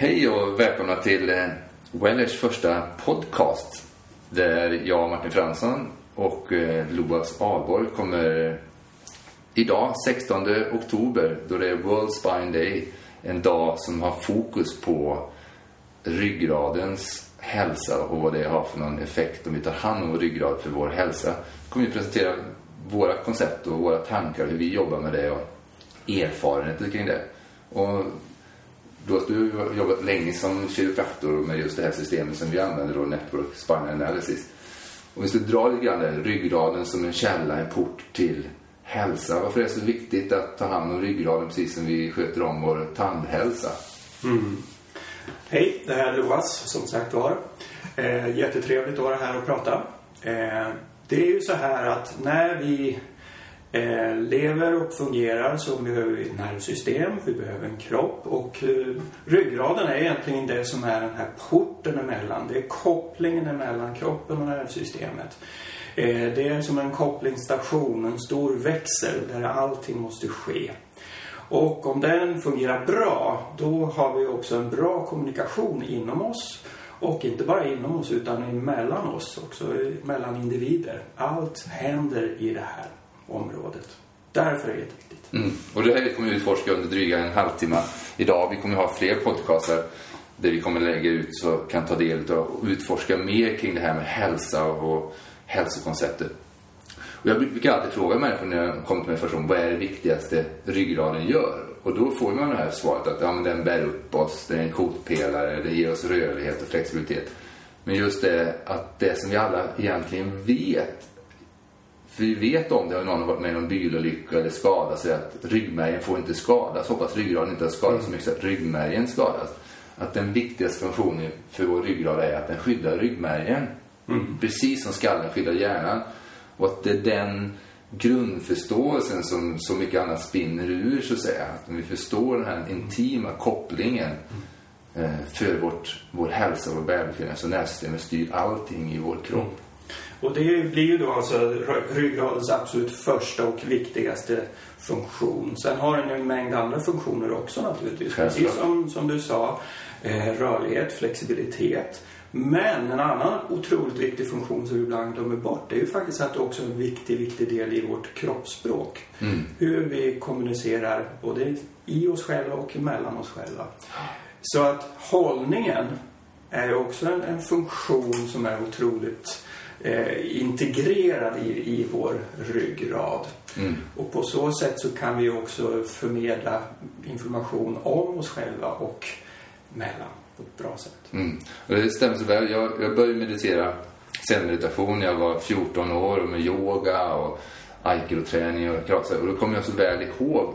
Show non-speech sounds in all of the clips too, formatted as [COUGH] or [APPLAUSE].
Hej och välkomna till eh, Wellers första podcast. Där jag, Martin Fransson och eh, Loas Ahlborg kommer eh, idag, 16 oktober, då det är World Spine Day. En dag som har fokus på ryggradens hälsa och vad det har för någon effekt om vi tar hand om vår ryggrad för vår hälsa. kommer vi presentera våra koncept och våra tankar, hur vi jobbar med det och erfarenheter kring det. Och du har jobbat länge som kiropraktor med just det här systemet som vi använder då, Network Spinal Analysis. Om vi ska dra lite grann där, ryggraden som en källa, en port till hälsa. Varför är det så viktigt att ta hand om ryggraden precis som vi sköter om vår tandhälsa? Mm. Hej, det här är Loas som sagt var. Eh, jättetrevligt att vara här och prata. Eh, det är ju så här att när vi eh, lever och fungerar så behöver vi ett nervsystem, vi behöver en kropp och eh, ryggraden är egentligen det som är den här porten emellan. Det är kopplingen emellan kroppen och nervsystemet. Eh, det är som en kopplingsstation, en stor växel där allting måste ske. Och om den fungerar bra, då har vi också en bra kommunikation inom oss. Och inte bara inom oss, utan mellan oss, också eh, mellan individer. Allt händer i det här området. Därför är det jätteviktigt. Mm. Och det här kommer vi utforska under dryga en halvtimme idag. Vi kommer ha fler podcastar där vi kommer lägga ut så kan ta del av och utforska mer kring det här med hälsa och hälsokonceptet. Och jag brukar alltid fråga människor när jag kommer till mig första gången, vad är det viktigaste ryggraden gör? Och då får man det här svaret att ja, men den bär upp oss, den är en kotpelare, den ger oss rörlighet och flexibilitet. Men just det att det som vi alla egentligen vet för vi vet om det, har någon varit med i någon bilolycka eller skadat sig, att ryggmärgen får inte skadas. Hoppas ryggraden inte har skadats så mycket så att ryggmärgen skadas. Att den viktigaste funktionen för vår ryggrad är att den skyddar ryggmärgen. Mm. Precis som skallen skyddar hjärnan. Och att det är den grundförståelsen som så mycket annat spinner ur så att säga. Att vi förstår den här intima kopplingen mm. eh, för vårt, vår hälsa och vår välbefinnande. Så nervsystemet styr allting i vår kropp. Och det blir ju då alltså ryggradens absolut första och viktigaste funktion. Sen har den en mängd andra funktioner också naturligtvis. Precis som, som du sa. Eh, rörlighet, flexibilitet. Men en annan otroligt viktig funktion som vi ibland glömmer bort det är ju faktiskt att det också är en viktig, viktig del i vårt kroppsspråk. Mm. Hur vi kommunicerar både i oss själva och mellan oss själva. Så att hållningen är också en, en funktion som är otroligt eh, integrerad i, i vår ryggrad. Mm. Och på så sätt så kan vi också förmedla information om oss själva och mellan på ett bra sätt. Mm. Och det stämmer så väl. Jag, jag började meditera meditation när jag var 14 år och med yoga och aikido-träning och karate. Och då kommer jag så väl ihåg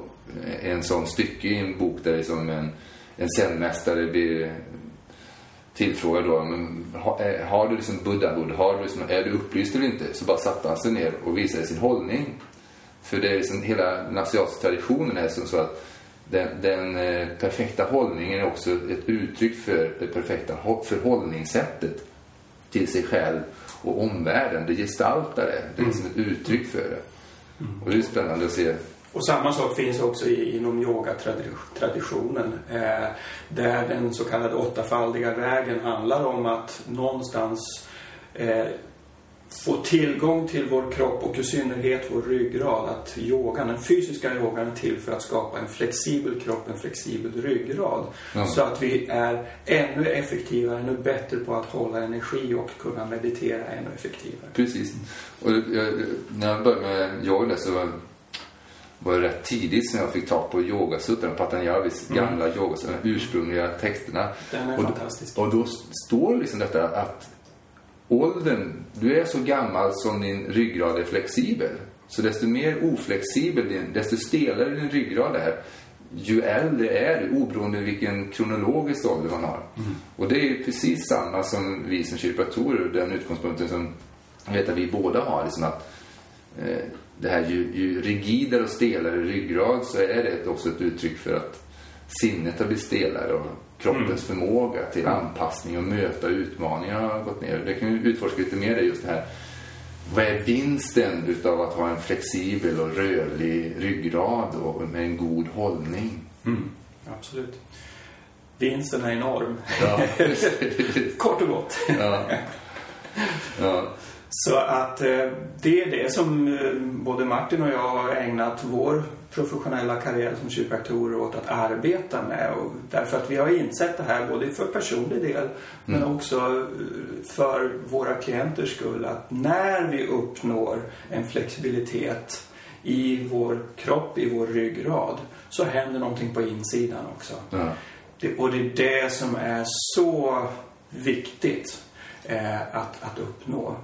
en sån stycke i en bok där liksom en, en zenmästare blir tillfrågad då, men, har, eh, har du liksom buddha-buddha, har du liksom, är du upplyst eller inte? Så bara satte han sig ner och visade sin hållning. För det är liksom, hela den asiatiska traditionen är som så att den, den eh, perfekta hållningen är också ett uttryck för det perfekta förhållningssättet till sig själv och omvärlden. Det gestaltar det. Det är liksom ett uttryck för det. Och det är spännande att se och samma sak finns också inom yogatraditionen. Eh, där den så kallade åttafaldiga vägen handlar om att någonstans eh, få tillgång till vår kropp och i synnerhet vår ryggrad. Att yogan, den fysiska yogan är till för att skapa en flexibel kropp, en flexibel ryggrad. Ja. Så att vi är ännu effektivare, ännu bättre på att hålla energi och kunna meditera ännu effektivare. Precis. Och jag, när jag började med yoga så var rätt tidigt som jag fick tag på yogasutran, Patanjavis mm. gamla yogasutran, ursprungliga texterna. Den är och, fantastisk. Och då står liksom detta att åldern, du är så gammal som din ryggrad är flexibel. Så desto mer oflexibel, din, desto stelare din ryggrad är, ju äldre är du, oberoende vilken kronologisk ålder man har. Mm. Och det är ju precis samma som vi som kiropraktorer, den utgångspunkten som vet att vi båda har, liksom att eh, det här ju, ju rigidare och stelare ryggrad så är det också ett uttryck för att sinnet har blivit stelare och kroppens mm. förmåga till anpassning och möta utmaningar har gått ner. Det kan vi utforska lite mer, det just det här. Vad är vinsten utav att ha en flexibel och rörlig ryggrad och med en god hållning? Mm. Absolut. vinsten är enorm. Ja. [LAUGHS] Kort och gott. ja. ja. Så att eh, det är det som eh, både Martin och jag har ägnat vår professionella karriär som kiropraktorer åt att arbeta med. Och därför att vi har insett det här både för personlig del men också eh, för våra klienters skull. Att när vi uppnår en flexibilitet i vår kropp, i vår ryggrad så händer någonting på insidan också. Ja. Det, och det är det som är så viktigt eh, att, att uppnå.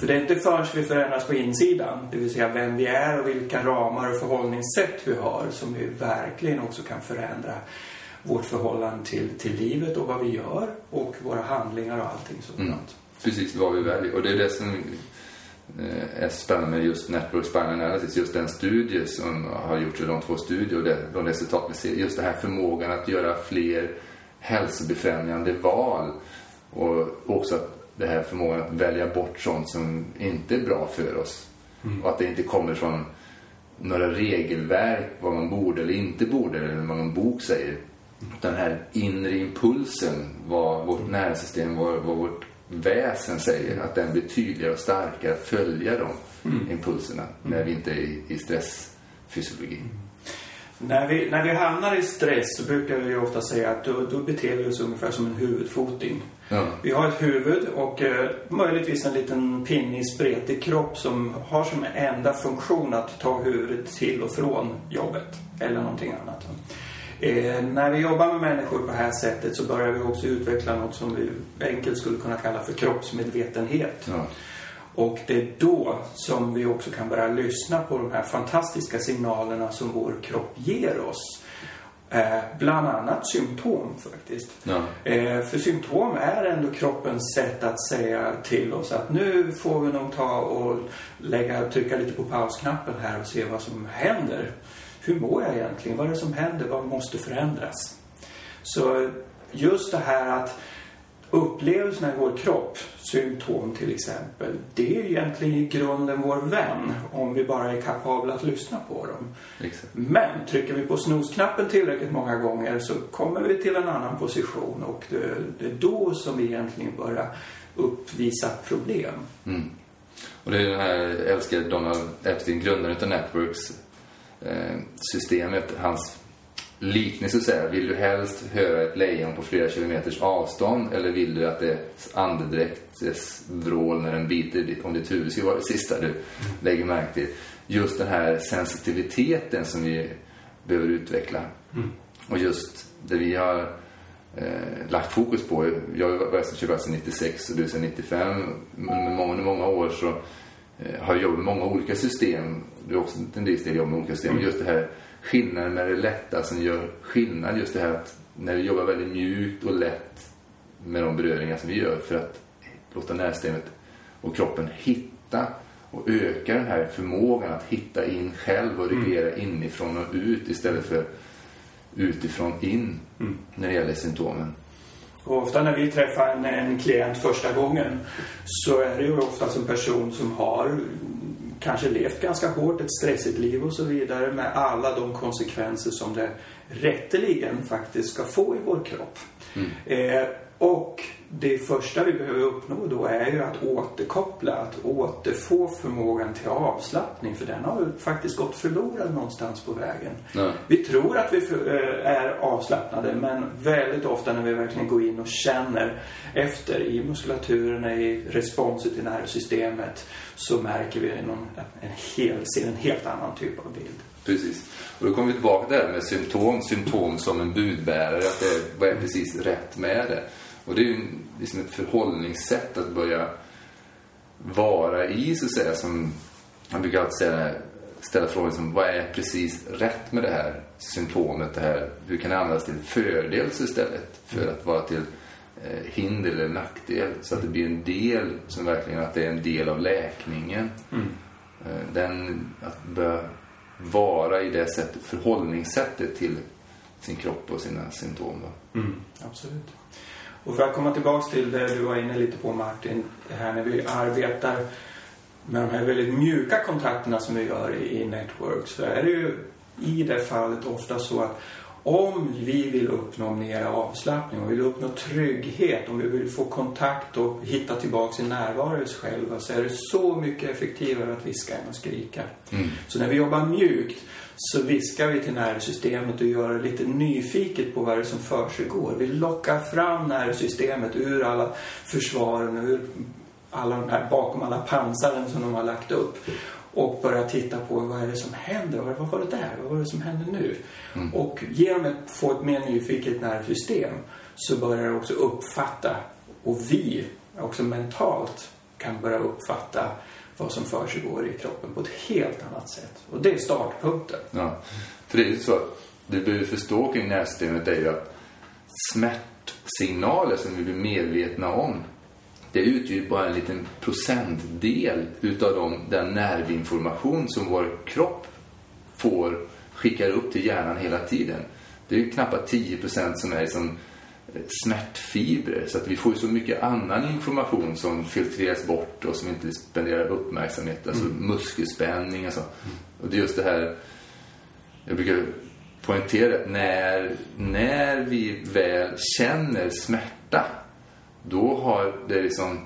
För det är inte förrän vi förändras på insidan, det vill säga vem vi är och vilka ramar och förhållningssätt vi har, som vi verkligen också kan förändra vårt förhållande till, till livet och vad vi gör och våra handlingar och allting sådant. Mm. Precis vad vi väljer. Och det är det som eh, är spännande med just Network Spine Analysis. Just den studie som har gjorts, de två studier och det, de resultat vi ser. Just den här förmågan att göra fler hälsobefrämjande val. Och också att det här förmågan att välja bort sånt som inte är bra för oss. Och att det inte kommer från några regelverk, vad man borde eller inte borde, eller vad någon bok säger. Den här inre impulsen, vad vårt nervsystem, vad, vad vårt väsen säger, att den blir tydligare och starkare att följa de impulserna när vi inte är i, i stressfysiologi. När, vi, när vi hamnar i stress så brukar vi ofta säga att då, då beter vi oss ungefär som en huvudfoting. Ja. Vi har ett huvud och eh, möjligtvis en liten pinnig, spretig kropp som har som enda funktion att ta huvudet till och från jobbet eller någonting annat. Eh, när vi jobbar med människor på det här sättet så börjar vi också utveckla något som vi enkelt skulle kunna kalla för kroppsmedvetenhet. Ja. Och det är då som vi också kan börja lyssna på de här fantastiska signalerna som vår kropp ger oss. Eh, bland annat symptom faktiskt. Ja. Eh, för symptom är ändå kroppens sätt att säga till oss att nu får vi nog ta och lägga, trycka lite på pausknappen här och se vad som händer. Hur mår jag egentligen? Vad är det som händer? Vad måste förändras? Så just det här att upplevelserna i vår kropp, symptom till exempel, det är egentligen i grunden vår vän om vi bara är kapabla att lyssna på dem. Exakt. Men trycker vi på snosknappen tillräckligt många gånger så kommer vi till en annan position och det, det är då som vi egentligen börjar uppvisa problem. Mm. Och det är den här älskade Donald Epstein, grundaren av Networks eh, systemet, hans liknelse så här, vill du helst höra ett lejon på flera kilometers avstånd eller vill du att det andedräkt, dess vrål när den biter om ditt huvud ska vara det sista du lägger märke till? Just den här sensitiviteten som vi behöver utveckla. Och just det vi har eh, lagt fokus på. Jag var började sedan 96 och du sedan 95. Med många, många år så eh, har jag jobbat med många olika system. Du har också en del jobb med olika system. Just det här skillnaden med det lätta som gör skillnad. Just det här att när vi jobbar väldigt mjukt och lätt med de beröringar som vi gör för att låta nervsystemet och kroppen hitta och öka den här förmågan att hitta in själv och reglera inifrån och ut istället för utifrån in när det gäller symptomen. Och ofta när vi träffar en, en klient första gången så är det ju oftast en person som har kanske levt ganska hårt, ett stressigt liv och så vidare med alla de konsekvenser som det rätteligen faktiskt ska få i vår kropp. Eh, och det första vi behöver uppnå då är ju att återkoppla, att återfå förmågan till avslappning för den har ju faktiskt gått förlorad någonstans på vägen. Ja. Vi tror att vi eh, är avslappnade men väldigt ofta när vi verkligen går in och känner efter i muskulaturen, i responset i nervsystemet så märker vi någon, en, hel, ser en helt annan typ av bild. Precis. Och då kommer vi tillbaka till det här med symptom. Symptom som en budbärare. Att det, vad är precis rätt med det? Och det är ju liksom ett förhållningssätt att börja vara i, så att säga. Som, man brukar alltid säga, ställa frågan som, vad är precis rätt med det här symptomet? Det här, hur kan det användas till fördel istället för att vara till eh, hinder eller nackdel? Så att det blir en del, som verkligen att det är en del av läkningen. Eh, Den, att börja vara i det sättet, förhållningssättet till sin kropp och sina symptom. Då. Absolut. Och för att komma tillbaks till det du var inne lite på Martin, det här när vi arbetar med de här väldigt mjuka kontakterna som vi gör i, Network så är det ju i det fallet ofta så att om vi vill uppnå mer avslappning, om vi vill uppnå trygghet, om vi vill få kontakt och hitta tillbaka sin närvaro i oss själva så är det så mycket effektivare att viska än att skrika. Mm. Så när vi jobbar mjukt så viskar vi till nervsystemet och gör det lite nyfiket på vad det är som försiggår. Vi lockar fram nervsystemet ur alla försvaren, ur alla de här, bakom alla pansaren som de har lagt upp och börja titta på vad är det som händer? Vad var det där? Vad var det som händer nu? Mm. Och genom att få ett mer nyfiket nervsystem så börjar det också uppfatta och vi också mentalt kan börja uppfatta vad som försiggår i kroppen på ett helt annat sätt. Och det är startpunkten. Ja. För det är ju så att det du behöver förstå kring nervsystemet är ju att smärtsignaler som vi blir medvetna om det utgör bara en liten procentdel utav de, den nervinformation som vår kropp får skickar upp till hjärnan hela tiden. Det är ju knappt 10% som är liksom smärtfibrer. Så att vi får ju så mycket annan information som filtreras bort och som inte spenderar uppmärksamhet. Alltså mm. muskelspänning och så. Och det är just det här, jag brukar poängtera att när, när vi väl känner smärta då har det liksom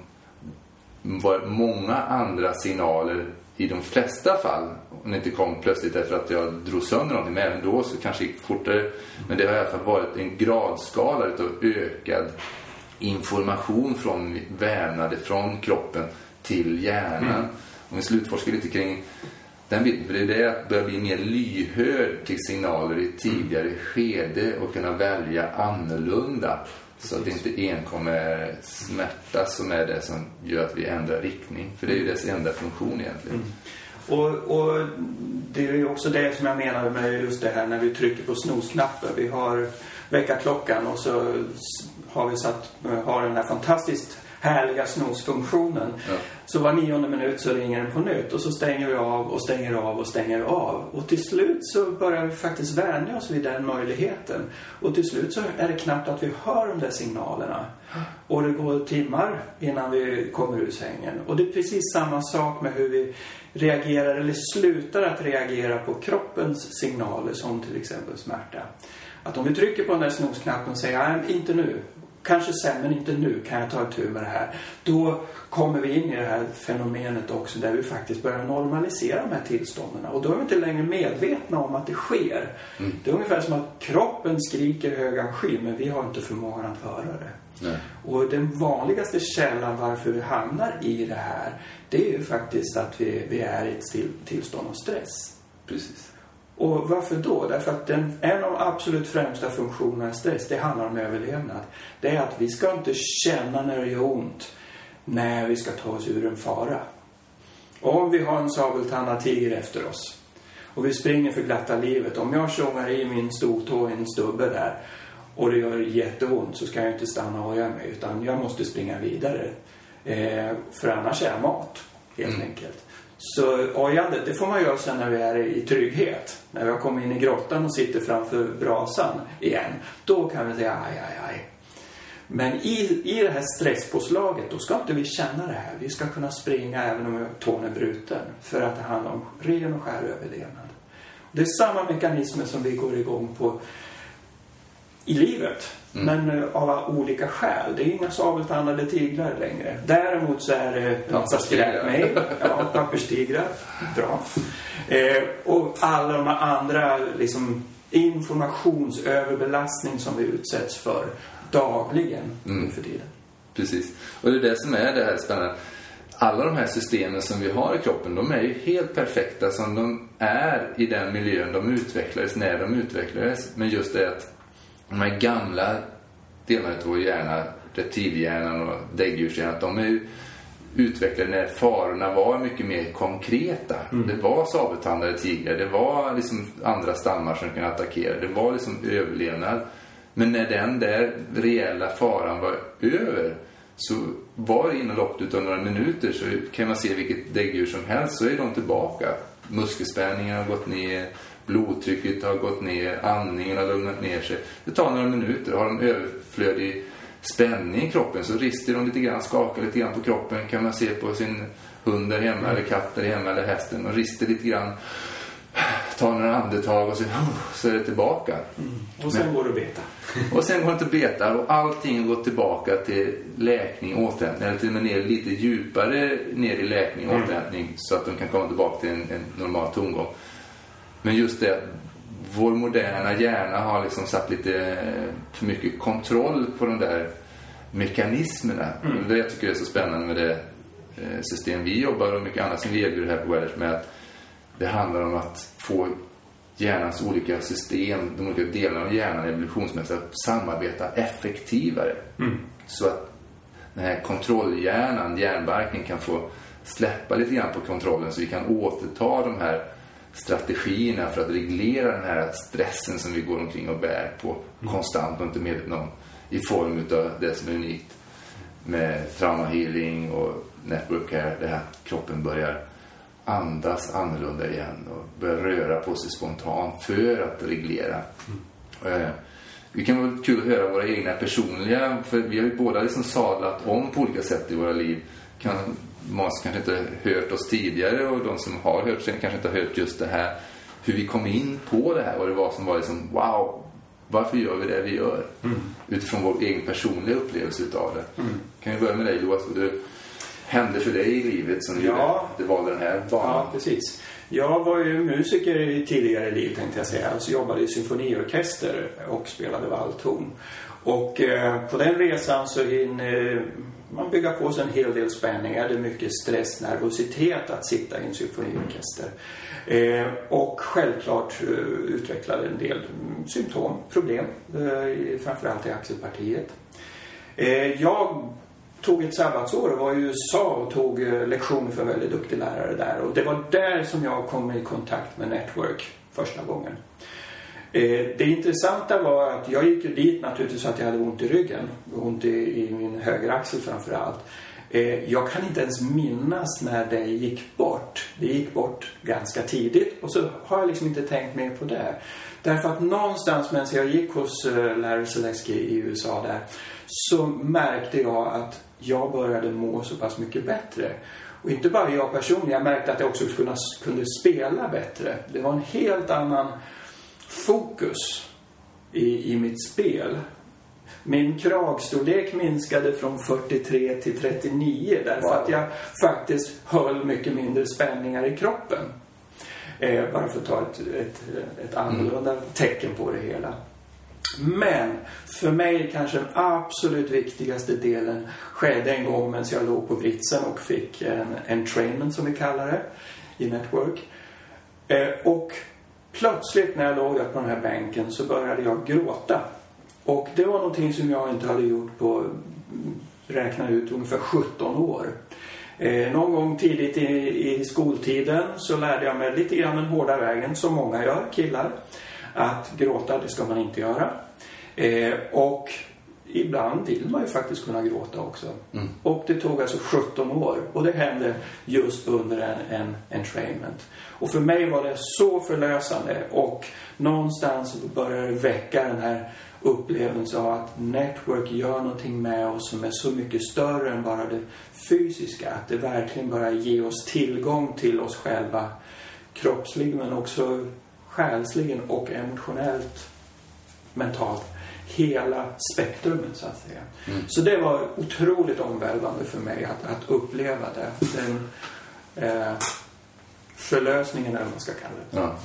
varit många andra signaler i de flesta fall. Om det inte kom plötsligt därför att jag drog sönder någonting. Men även då så kanske det gick fortare. Men det har i alla fall varit en gradskala av ökad information från vävnader, från kroppen till hjärnan. Mm. Om vi slutforskar lite kring den biten. För det är det att börja bli mer lyhörd till signaler i tidigare skede och kunna välja annorlunda. Så att det inte enkom är smärta som är det som gör att vi ändrar riktning. För det är ju dess enda funktion egentligen. Mm. Och, och, det är ju också det som jag menar med just det här när vi trycker på snosknappen. Vi har väckarklockan och så har vi satt, har den här fantastiskt härliga snosfunktionen. Ja. Så var nionde minut så ringer den på nytt och så stänger vi av och stänger av och stänger av. Och till slut så börjar vi faktiskt vänja oss vid den möjligheten. Och till slut så är det knappt att vi hör de där signalerna. Och det går timmar innan vi kommer ur sängen. Och det är precis samma sak med hur vi reagerar eller slutar att reagera på kroppens signaler som till exempel smärta. Att om vi trycker på den där snosknappen och säger nej, inte nu kanske sen men inte nu kan jag ta tur med det här. Då kommer vi in i det här fenomenet också där vi faktiskt börjar normalisera de här tillstånden. Och då är vi inte längre medvetna om att det sker. Mm. Det är ungefär som att kroppen skriker höga sky men vi har inte förmågan att höra det. Nej. Och den vanligaste källan varför vi hamnar i det här det är ju faktiskt att vi, vi är i ett tillstånd av stress. Precis. Och varför då? Därför att den, en av de absolut främsta funktionerna i stress, det handlar om överlevnad. Det är att vi ska inte känna när det gör ont när vi ska ta oss ur en fara. Om vi har en sabeltandad tiger efter oss och vi springer för glatta livet. Om jag tjongar i min stortå i en stubbe där och det gör jätteont så ska jag inte stanna och oja mig utan jag måste springa vidare. Eh, för annars är jag mat, helt mm. enkelt. Så ojandet, det får man göra sen när vi är i trygghet. När vi har kommit in i grottan och sitter framför brasan igen. Då kan vi säga aj, aj, aj. Men i, i det här stresspåslaget, då ska inte vi känna det här. Vi ska kunna springa även om tån är bruten. För att det handlar om ren och skär överlevnad. Det är samma mekanismer som vi går igång på i livet. Mm. Men uh, av olika skäl. Det är inga sabeltandade tigrar längre. Däremot så är det massa skräpmejl. ja, papperstigrar. Bra. Eh, och alla de andra liksom, informationsöverbelastning som vi utsätts för dagligen mm. för tiden. Precis. Och det är det som är det här spännande. Alla de här systemen som vi har i kroppen, de är ju helt perfekta som de är i den miljön de utvecklades, när de utvecklades. Men just det att de här gamla delarna av vår hjärna, reptilhjärnan och däggdjurshjärnan, de är ju utvecklade när farorna var mycket mer konkreta. Mm. Det var sabeltandade tigrar, det var liksom andra stammar som kunde attackera, det var liksom överlevnad. Men när den där reella faran var över så var det inom loppet av några minuter så kan man se vilket däggdjur som helst så är de tillbaka. Muskelspänningen har gått ner, blodtrycket har gått ner, andningen har lugnat ner sig. Det tar några minuter. Har de överflödig spänning i kroppen så rister de lite grann, skakar lite grann på kroppen. Kan man se på sin hund där hemma, eller katt där hemma, eller hästen. De rister lite grann. tar några andetag och så, [LAUGHS] så är det tillbaka. Mm. Och sen Men, går det att beta. [LAUGHS] Och sen går det inte att beta och allting går tillbaka till läkning, återhämtning eller till och med ner lite djupare ner i läkning, mm. återhämtning så att de kan komma tillbaka till en, en normal tongång. Men just det vår moderna hjärna har liksom satt lite för mycket kontroll på de där mekanismerna. Mm. Det jag tycker är så spännande med det eh, system vi jobbar och mycket annat som vi erbjuder här på Wellers med att det handlar om att få hjärnans olika system, de olika delarna av hjärnan evolutionsmässigt att samarbeta effektivare. Mm. Så att den här kontrollhjärnan, hjärnbarken kan få släppa lite grann på kontrollen så vi kan återta de här strategierna för att reglera den här stressen som vi går omkring och bär på mm. konstant och inte medvetna om i form av det som är unikt med traumahealing och network care, det här kroppen börjar andas annorlunda igen och börjar röra på sig spontant för att reglera. Mm. Eh, det kan vara kul att höra våra egna personliga, för vi har ju båda liksom sadlat om på olika sätt i våra liv. Kan, många som kanske inte hört oss tidigare och de som har hört sen kanske inte har hört just det här. Hur vi kom in på det här, vad det var som var liksom wow, varför gör vi det vi gör? Mm. Utifrån vår egen personliga upplevelse utav det. Mm. Kan vi börja med dig Joas? Det hände för dig i livet som ja. du valde den här banan? Ja, precis. Jag var ju musiker i tidigare liv tänkte jag säga. Alltså jobbade i symfoniorkester och spelade valthorn. Och eh, på den resan så hinner eh, man bygga på sig en hel del spänningar. Det är mycket stress, nervositet att sitta i en symfoniorkester. Eh, och självklart eh, utvecklade en del symptom, problem, eh, framförallt i axelpartiet. Eh, jag tog ett sabbatsår och var i USA och tog eh, lektion lektioner för en väldigt duktig lärare där. Och det var där som jag kom i kontakt med Network första gången. Eh, det intressanta var att jag gick ju dit naturligtvis att jag hade ont i ryggen. Ont i, i min högeraxel framför allt. Eh, jag kan inte ens minnas när det gick bort. Det gick bort ganska tidigt och så har jag liksom inte tänkt mer på det. Därför att någonstans medan jag gick hos eh, Larry Selesky i USA där så märkte jag att jag började må så pass mycket bättre. Och inte bara jag personligen, jag märkte att jag också kunde spela bättre. Det var en helt annan fokus i, i mitt spel. Min kragstorlek minskade från 43 till 39 därför wow. att jag faktiskt höll mycket mindre spänningar i kroppen. Eh, bara för att ta ett, ett, ett annorlunda mm. tecken på det hela. Men för mig kanske den absolut viktigaste delen skedde en gång medan jag låg på britsen och fick en entrainment som vi kallar det i Network. Eh, och plötsligt när jag låg där på den här bänken så började jag gråta. Och det var någonting som jag inte hade gjort på, räkna ut, ungefär 17 år. Eh, någon gång tidigt i, i, skoltiden så lärde jag mig lite grann den hårda vägen, som många gör, killar. Att gråta, det ska man inte göra. Eh, och ibland vill man ju faktiskt kunna gråta också. Mm. Och det tog alltså 17 år. Och det hände just under en, en entrainment. Och för mig var det så förlösande. Och någonstans började det väcka den här upplevelse av att network gör någonting med oss som är så mycket större än bara det fysiska. Att det verkligen börjar ge oss tillgång till oss själva kroppsligen men också själsligen och emotionellt, mentalt. Hela spektrumet så att säga. Mm. Så det var otroligt omvälvande för mig att, att uppleva det. Den eh, förlösningen eller vad man ska kalla det. Ja.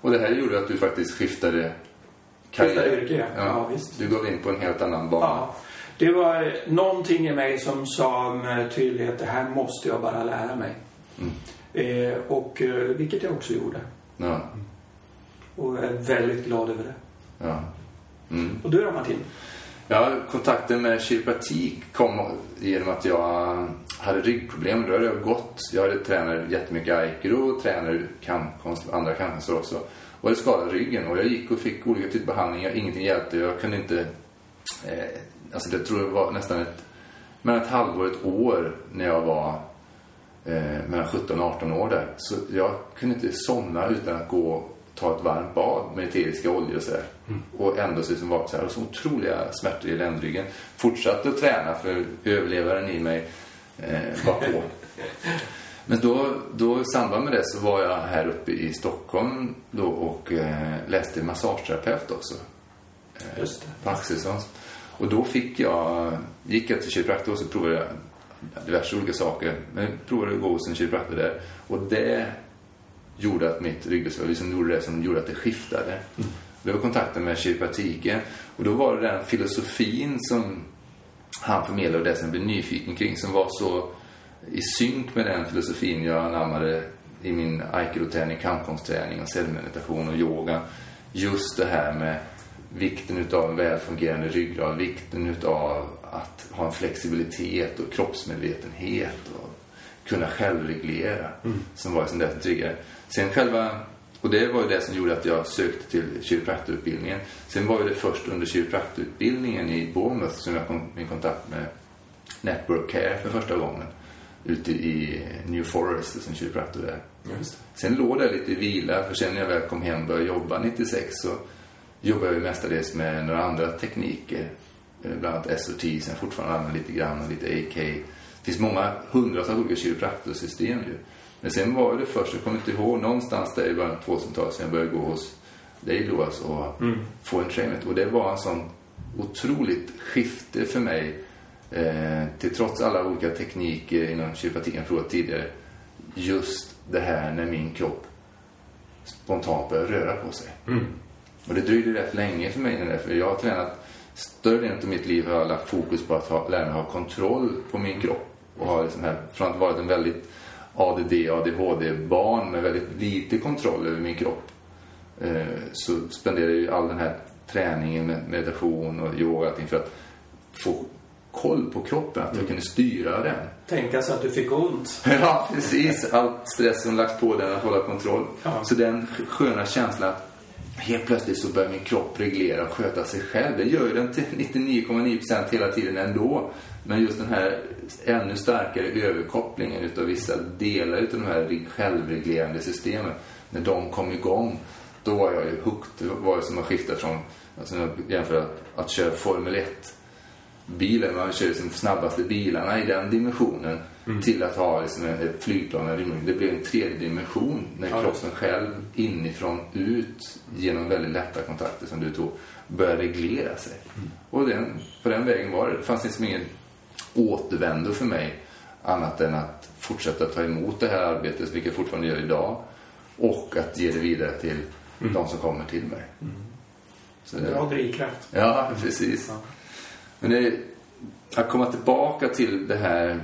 Och det här gjorde att du faktiskt skiftade karriär. yrke, ja. ja. visst. Du gav in på en helt annan bana. Ja. Det var någonting i mig som sa med tydlighet, det här måste jag bara lära mig. Mm. Eh, och eh, vilket jag också gjorde. Ja. Och jag är väldigt glad över det. Ja. Mm. Och du då Martin? Ja, kontakten med kiropraktik kom genom att jag hade ryggproblem. Då hade jag gått. Jag hade tränat jättemycket aikido, tränade kampkonst, andra kampkonster också och hade skadat ryggen och jag gick och fick olika typer av behandlingar. Ingenting hjälpte. Jag kunde inte... Eh, alltså det tror jag var nästan ett... Mellan ett halvår och ett år när jag var eh, mellan 17 och 18 år där. Så jag kunde inte somna utan att gå ta ett varmt bad med eteriska oljor och sådär. Mm. Och ändå se som var så här. Och så otroliga smärtor i ländryggen. Fortsatte att träna för överlevaren i mig eh, var på. [LAUGHS] Men då, då i samband med det så var jag här uppe i Stockholm då och eh, läste massageterapeut också. Eh, Just det. På Axelssons. Och då fick jag, gick jag till kiropraktor och så provade jag diverse olika saker. Men jag provade att gå hos en kiropraktor där. Och det gjorde att mitt ryggbesvär, liksom gjorde det som gjorde att det skiftade. Mm. Det var kontakten med kiropraktiken. Och då var det den filosofin som han förmedlade och det som jag blev nyfiken kring som var så i synk med den filosofin jag anammade i min aikido-träning, kampkonstträning och cellmeditation och yoga. Just det här med vikten utav en välfungerande ryggrad, vikten utav att ha en flexibilitet och kroppsmedvetenhet och kunna självreglera mm. som var det som triggade. Sen själva, och det var ju det som gjorde att jag sökte till kiropraktorutbildningen. Sen var det först under kiropraktorutbildningen i Bournemouth som jag kom i kontakt med Network Care för första gången ute i New Forest som kiropraktor där. Just. Sen låg det lite i vila för sen när jag väl kom hem och började jobba 96 så jobbade jag mestadels med några andra tekniker. Eh, bland annat SOT som jag fortfarande använder lite grann och lite AK. Det finns många hundratals olika kiropraktorsystem ju. Men sen var det först, jag kommer inte ihåg, någonstans där i början av 2000-talet sen jag började gå hos dig då alltså och mm. få en treatment. Och det var en sån otroligt skifte för mig eh, till trots alla olika tekniker inom kiropraktiken jag provat tidigare. Just det här när min kropp spontant börjar röra på sig. Mm. Och det dröjde rätt länge för mig när för jag har tränat större delen av mitt liv har jag lagt fokus på att ha, lära mig ha kontroll på min kropp. Och har liksom här, från att varit en väldigt ADD, ADHD-barn med väldigt lite kontroll över min kropp. Eh, så spenderar jag ju all den här träningen med meditation och yoga och för att få koll på kroppen, att jag mm. kunde styra den. Tänka sig att du fick ont. [LAUGHS] ja, precis. Allt stress som lagts på den att hålla kontroll. Ja. Så den sköna känslan att helt plötsligt så börjar min kropp reglera och sköta sig själv. Det gör ju den till 99,9% hela tiden ändå. Men just den här ännu starkare överkopplingen utav vissa delar utav de här självreglerande systemen. När de kom igång, då var jag ju hooked. Det var som att skifta från, alltså jag jämför att, att köra Formel 1 bilen, man kör som snabbaste bilarna i den dimensionen mm. till att ha liksom ett flygplan. Det blir en tredje dimension när ja, kroppen själv inifrån ut genom väldigt lätta kontakter som du tog börjar reglera sig. Mm. Och den, på den vägen var det. Det fanns liksom ingen återvändo för mig annat än att fortsätta ta emot det här arbetet, vilket jag fortfarande gör idag och att ge det vidare till mm. de som kommer till mig. Mm. Så det, Bra drivkraft. Ja, precis. Ja. Men det, att komma tillbaka till det här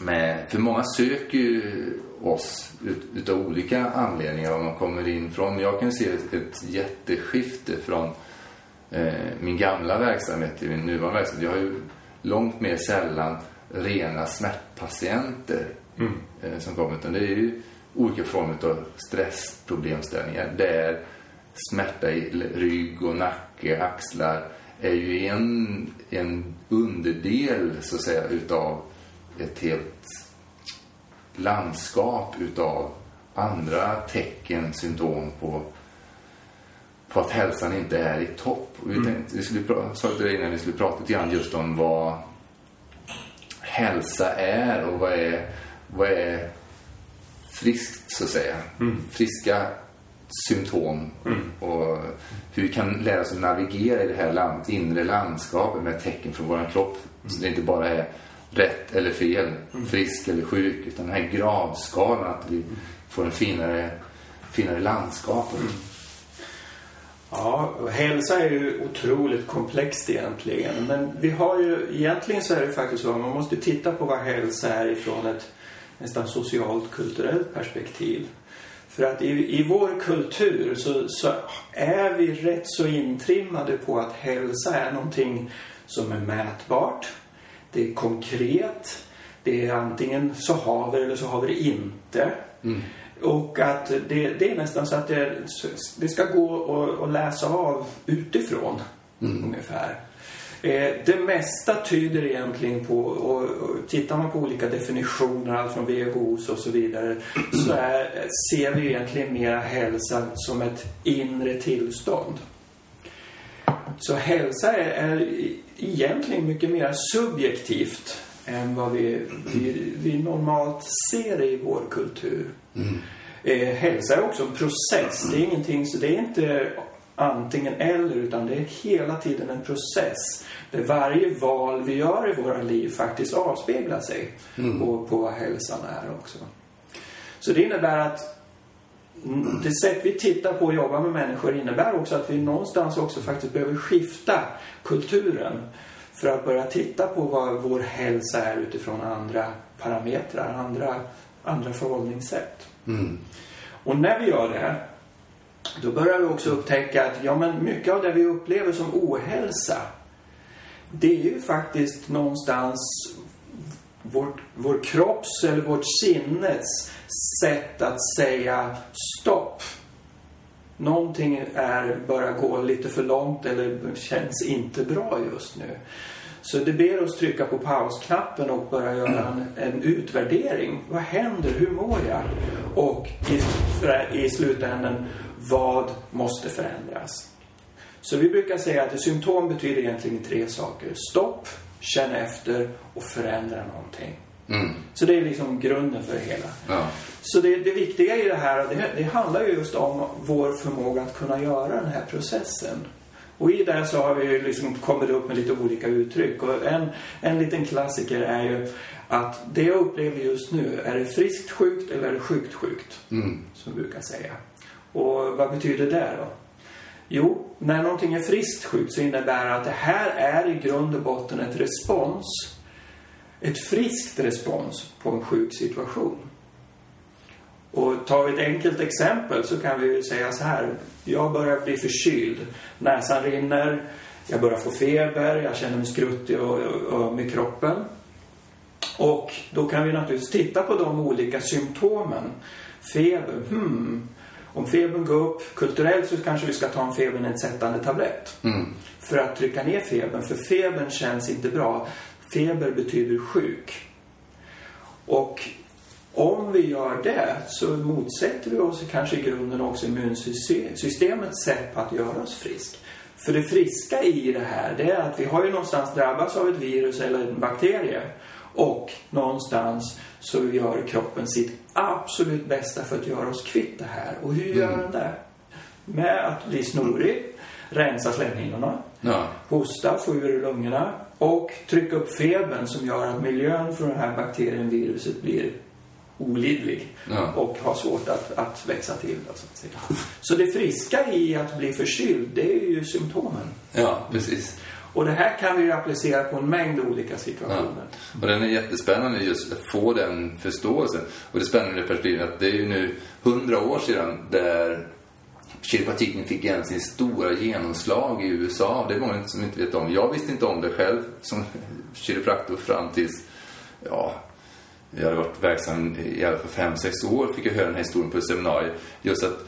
med, för många söker ju oss ut, utav olika anledningar var man kommer in från. Jag kan se ett, ett jätteskifte från eh, min gamla verksamhet till min nuvarande verksamhet. Jag har ju långt mer sällan rena smärtpatienter mm. eh, som kommer. Utan det är ju olika former av stressproblemställningar där smärta i rygg och nacke, axlar är ju en, en underdel så att säga utav ett helt landskap utav andra tecken, symptom på, på att hälsan inte är i topp. Och vi mm. tänkte, vi skulle sa till dig innan vi skulle prata lite grann just om vad hälsa är och vad är, vad är friskt så att säga. Mm. Friska symptom mm. och hur vi kan lära oss att navigera i det här land, inre landskapet med tecken från vår kropp. Mm. Så det inte bara är rätt eller fel, mm. frisk eller sjuk, utan den här gradskalan att vi får en finare, finare landskap. Mm. Ja, hälsa är ju otroligt komplext egentligen. Men vi har ju, egentligen så är det faktiskt så att man måste titta på vad hälsa är ifrån ett nästan socialt kulturellt perspektiv. För att i, i vår kultur så, så, är vi rätt så intrimmade på att hälsa är någonting som är mätbart. Det är konkret. Det är antingen så har vi det eller så har vi det inte. Mm. Och att det, det, är nästan så att det, det ska gå att läsa av utifrån mm. ungefär. Eh, det mesta tyder egentligen på, och, tittar man på olika definitioner, allt från WHOs och så vidare, så är, ser vi egentligen mera hälsa som ett inre tillstånd. Så hälsa är, är egentligen mycket mer subjektivt än vad vi, vi, vi normalt ser i vår kultur. Mm. Eh, hälsa är också en process. Det är ingenting, så det är inte antingen eller utan det är hela tiden en process. Där varje val vi gör i våra liv faktiskt avspeglar sig Mm. på, på vad hälsan är också. Så det innebär att mm, det sätt vi tittar på och jobbar med människor innebär också att vi någonstans också faktiskt behöver skifta kulturen för att börja titta på vad vår hälsa är utifrån andra parametrar, andra, andra förhållningssätt. Mm. Och när vi gör det, då börjar vi också upptäcka att ja, men mycket av det vi upplever som ohälsa, det är ju faktiskt någonstans vårt, vår kropps eller vårt sinnets sätt att säga stopp. Någonting är, börjar gå lite för långt eller känns inte bra just nu. Så det ber oss trycka på pausknappen och börja göra en, en utvärdering. Vad händer? Hur mår jag? Och i, i slutändan, vad måste förändras? Så vi brukar säga att symptom betyder egentligen tre saker. Stopp, känn efter och förändra någonting. Mm. Så det är liksom grunden för det hela. Ja. Så det, det viktiga i det här, det, det handlar ju just om vår förmåga att kunna göra den här processen. Och i det så har vi liksom kommit upp med lite olika uttryck. Och en, en liten klassiker är ju att det jag upplever just nu, är det friskt sjukt eller är det sjukt sjukt? Mm. Som vi brukar säga. Och vad betyder det då? Jo, när någonting är friskt sjukt så innebär det att det här är i grund och botten ett respons. Ett friskt respons på en sjuk situation. Och tar vi ett enkelt exempel så kan vi ju säga så här. Jag börjar bli förkyld. Näsan rinner. Jag börjar få feber. Jag känner mig skruttig och och öm i kroppen. Och då kan vi naturligtvis titta på de olika symptomen. Feber, hmm. Om febern går upp, kulturellt så kanske vi ska ta en febernedsättande tablett. Mm. För att trycka ner febern, för febern känns inte bra. Feber betyder sjuk. Och om vi gör det så motsätter vi oss kanske i grunden också immunsystemets sätt på att göra oss frisk. För det friska i det här, det är att vi har ju någonstans drabbats av ett virus eller en bakterie. Och någonstans så gör kroppen sitt absolut bästa för att göra oss kvitt det här. Och hur gör Mm. den det? Med att bli snorig, rensa slemhinnorna, Ja. hosta, få ur lungorna och trycka upp febern som gör att miljön för den här bakterien, viruset, blir olidlig Ja. och har svårt att, att växa till. Då, så, det friska i att bli förkyld, det är ju symptomen. ja, precis. Och det här kan vi ju applicera på en mängd olika Ja. situationer. Och den är jättespännande just att få den förståelsen. Och det spännande perspektivet att det är ju nu hundra år sedan där kiropraktiken fick igen sin stora genomslag i USA. Det är många som inte vet om. Jag visste inte om det själv som [LAUGHS] kiropraktor fram tills, ja, jag hade varit verksam i alla fall fem, sex år fick jag höra den här historien på ett seminarium. Just att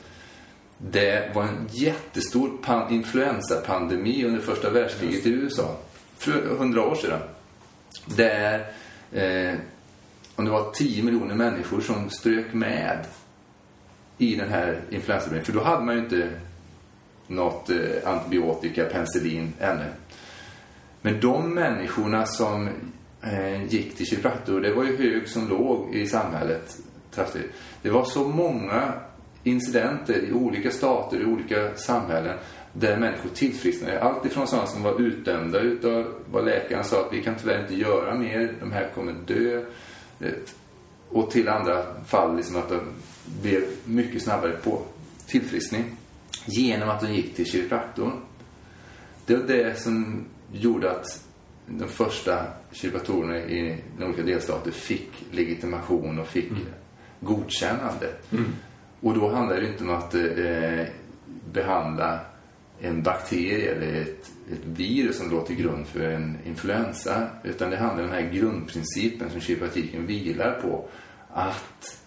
det var en jättestor pan- influensapandemi under första världskriget i USA. För hundra år sedan. Där, eh, om det var 10 miljoner människor som strök med i den här influensapandemin. För då hade man ju inte något eh, antibiotika, penicillin ännu. Men de människorna som eh, gick till kiropraktor, det var ju hög som låg i samhället. Det var så många incidenter i olika stater, i olika samhällen där människor tillfrisknade. Allt ifrån sådana som var utdömda utav vad läkaren sa att vi kan tyvärr inte göra mer, de här kommer dö. Och till andra fall liksom att de blev mycket snabbare på tillfriskning genom att de gick till kiropraktorn. Det var det som gjorde att de första kiropraktorerna i de olika delstater fick legitimation och fick godkännande. Och då handlar det inte om att eh, behandla en bakterie eller ett, ett virus som låg till grund för en influensa. Utan det handlar om den här grundprincipen som kiropraktiken vilar på. Att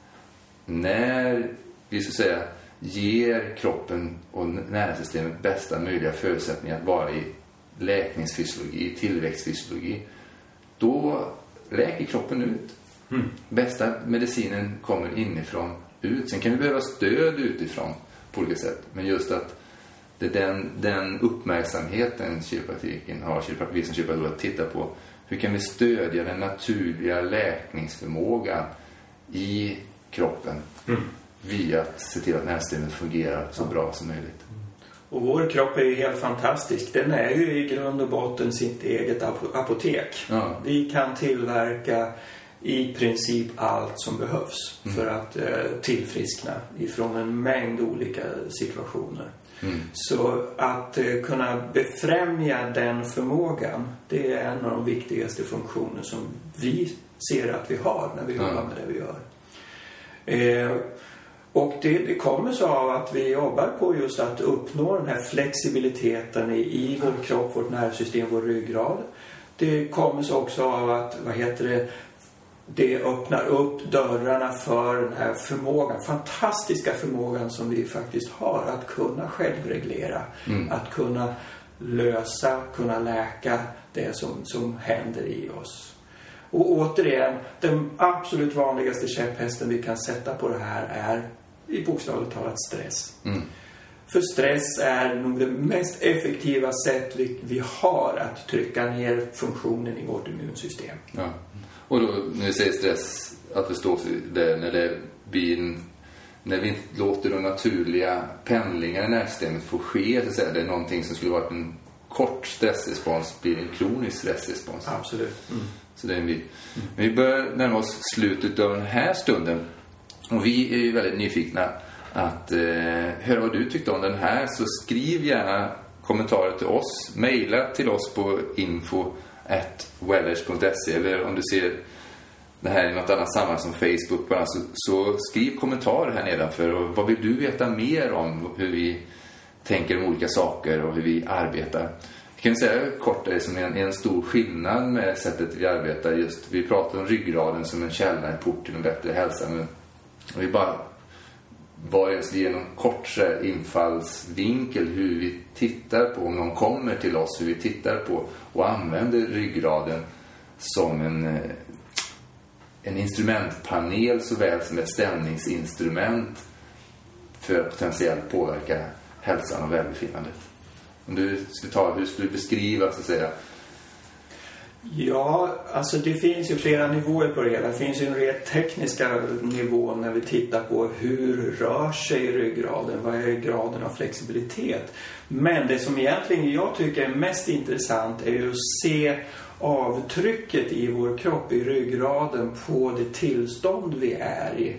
när vi så att säga ger kroppen och näringssystemet bästa möjliga förutsättningar att vara i läkningsfysiologi, tillväxtfysiologi, då läker kroppen ut. Bästa medicinen kommer inifrån ut. Sen kan vi behöva stöd utifrån på olika sätt. Men just att Det är den, den uppmärksamheten kiropraktiken har, vi som kiropraktorer, att titta på hur kan vi stödja den naturliga läkningsförmågan i kroppen mm. via att se till att nervsystemet fungerar så bra som möjligt. Och vår kropp är ju helt fantastisk. Den är ju i grund och botten sitt eget apotek. Ja. Vi kan tillverka i princip allt som behövs mm. för att eh, tillfriskna ifrån en mängd olika situationer. Mm. Så att eh, kunna befrämja den förmågan, det är en av de viktigaste funktioner som vi ser att vi har när vi mm. jobbar med det vi gör. Eh, och det, det kommer så av att vi jobbar på just att uppnå den här flexibiliteten i, i vår kropp, vårt nervsystem, vår ryggrad. Det kommer så också av att, vad heter det, det öppnar upp dörrarna för den här förmågan, fantastiska förmågan som vi faktiskt har att kunna självreglera. Mm. Att kunna lösa, kunna läka det som, som händer i oss. Och återigen, den absolut vanligaste käpphästen vi kan sätta på det här är i bokstavligt talat stress. Mm. För stress är nog det mest effektiva sätt vi, vi har att trycka ner funktionen i vårt immunsystem. Ja. Och då, när vi säger stress, att förstå det när det blir en, när vi inte låter de naturliga pendlingarna i nervsystemet få ske, så att säga, det är någonting som skulle varit en kort stressrespons blir en kronisk stressrespons. Absolut. Mm. Så det är en bit. Mm. Men vi börjar närma oss slutet av den här stunden. Och vi är ju väldigt nyfikna att eh, höra vad du tyckte om den här. Så skriv gärna kommentarer till oss. Maila till oss på info wellers.se eller om du ser det här i något annat sammanhang som Facebook bara, så, så skriv kommentarer här nedanför och vad vill du veta mer om hur vi tänker om olika saker och hur vi arbetar. Jag kan säga kort det som en, en stor skillnad med sättet vi arbetar just. Vi pratar om ryggraden som en källa, en port till en bättre hälsa. Men vi bara vad ens ge någon kort infallsvinkel hur vi tittar på, om någon kommer till oss, hur vi tittar på och använder ryggraden som en, eh, en instrumentpanel såväl som ett stämningsinstrument för att potentiellt påverka hälsan och välbefinnandet. Om du skulle ta, hur skulle du beskriva så att säga Ja, alltså det finns ju flera nivåer på det hela. Det finns ju en rent tekniska nivå när vi tittar på hur rör sig ryggraden? Vad är graden av flexibilitet? Men det som egentligen jag tycker är mest intressant är ju att se avtrycket i vår kropp, i ryggraden, på det tillstånd vi är i.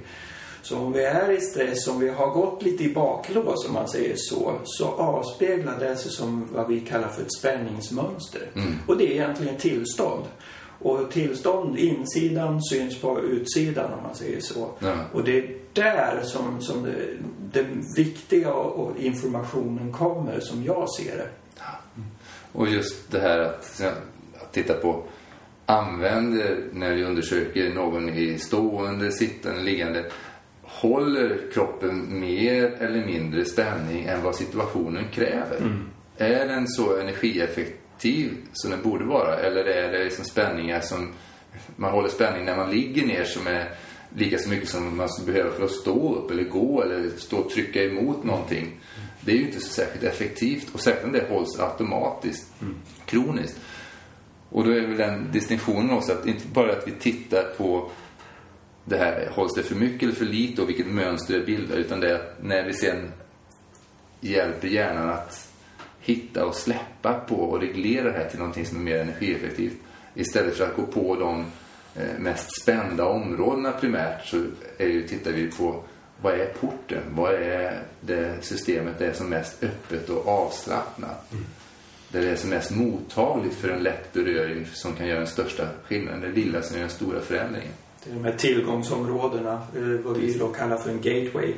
Så om vi är i stress, om vi har gått lite i baklås om man säger så, så avspeglar det sig som vad vi kallar för ett spänningsmönster. Mm. Och det är egentligen tillstånd. Och tillstånd, insidan syns på utsidan om man säger så. Ja. Och det är där som, som det, det viktiga och informationen kommer som jag ser det. Och just det här att, att titta på använder när vi undersöker någon i stående, sittande, liggande håller kroppen mer eller mindre spänning än vad situationen kräver? Mm. Är den så energieffektiv som den borde vara? Eller är det liksom spänningar som... Man håller spänning när man ligger ner som är lika så mycket som man skulle behöva för att stå upp eller gå eller stå och trycka emot någonting. Det är ju inte så särskilt effektivt och särskilt om det hålls automatiskt, mm. kroniskt. Och då är väl den distinktionen också att inte bara att vi tittar på det här, hålls det för mycket eller för lite och vilket mönster det bildar utan det är när vi sen hjälper hjärnan att hitta och släppa på och reglera det här till någonting som är mer energieffektivt istället för att gå på de eh, mest spända områdena primärt så är ju, tittar vi på vad är porten? Vad är det systemet det är som mest öppet och avslappnat? Mm. Där det är som mest mottagligt för en lätt beröring som kan göra den största skillnaden. Det lilla som gör den stora förändringen. De här tillgångsområdena, eh, vad vi då kallar för en gateway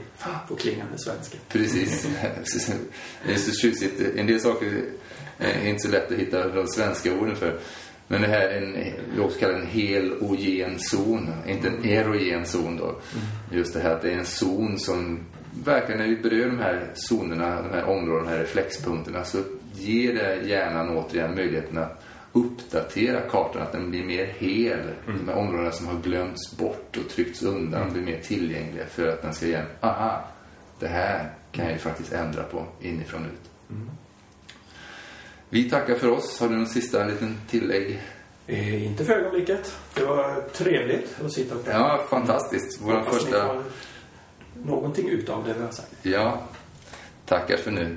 på klingande svenska. Precis. [LAUGHS] [LAUGHS] det är så tjusigt. En del saker är inte så lätt att hitta de svenska orden för. Men det här är en, vi också kallar en helogen zon, inte en erogen zon då. Mm. Just det här att det är en zon som verkligen när vi berör de här zonerna, de här områdena, de här reflexpunkterna så ger det hjärnan återigen möjligheten att uppdatera kartan, att den blir mer hel. Mm. De här områdena som har glömts bort och tryckts undan mm. blir mer tillgängliga för att den ska igen, aha, det här kan jag ju faktiskt ändra på inifrån ut. Vi tackar för oss. Har du någon sista liten tillägg? Eh, inte för ögonblicket. Det var trevligt att sitta och prata. Ja, fantastiskt. Vår Hoppas första... någonting utav det vi har sagt. Ja, tackar för nu.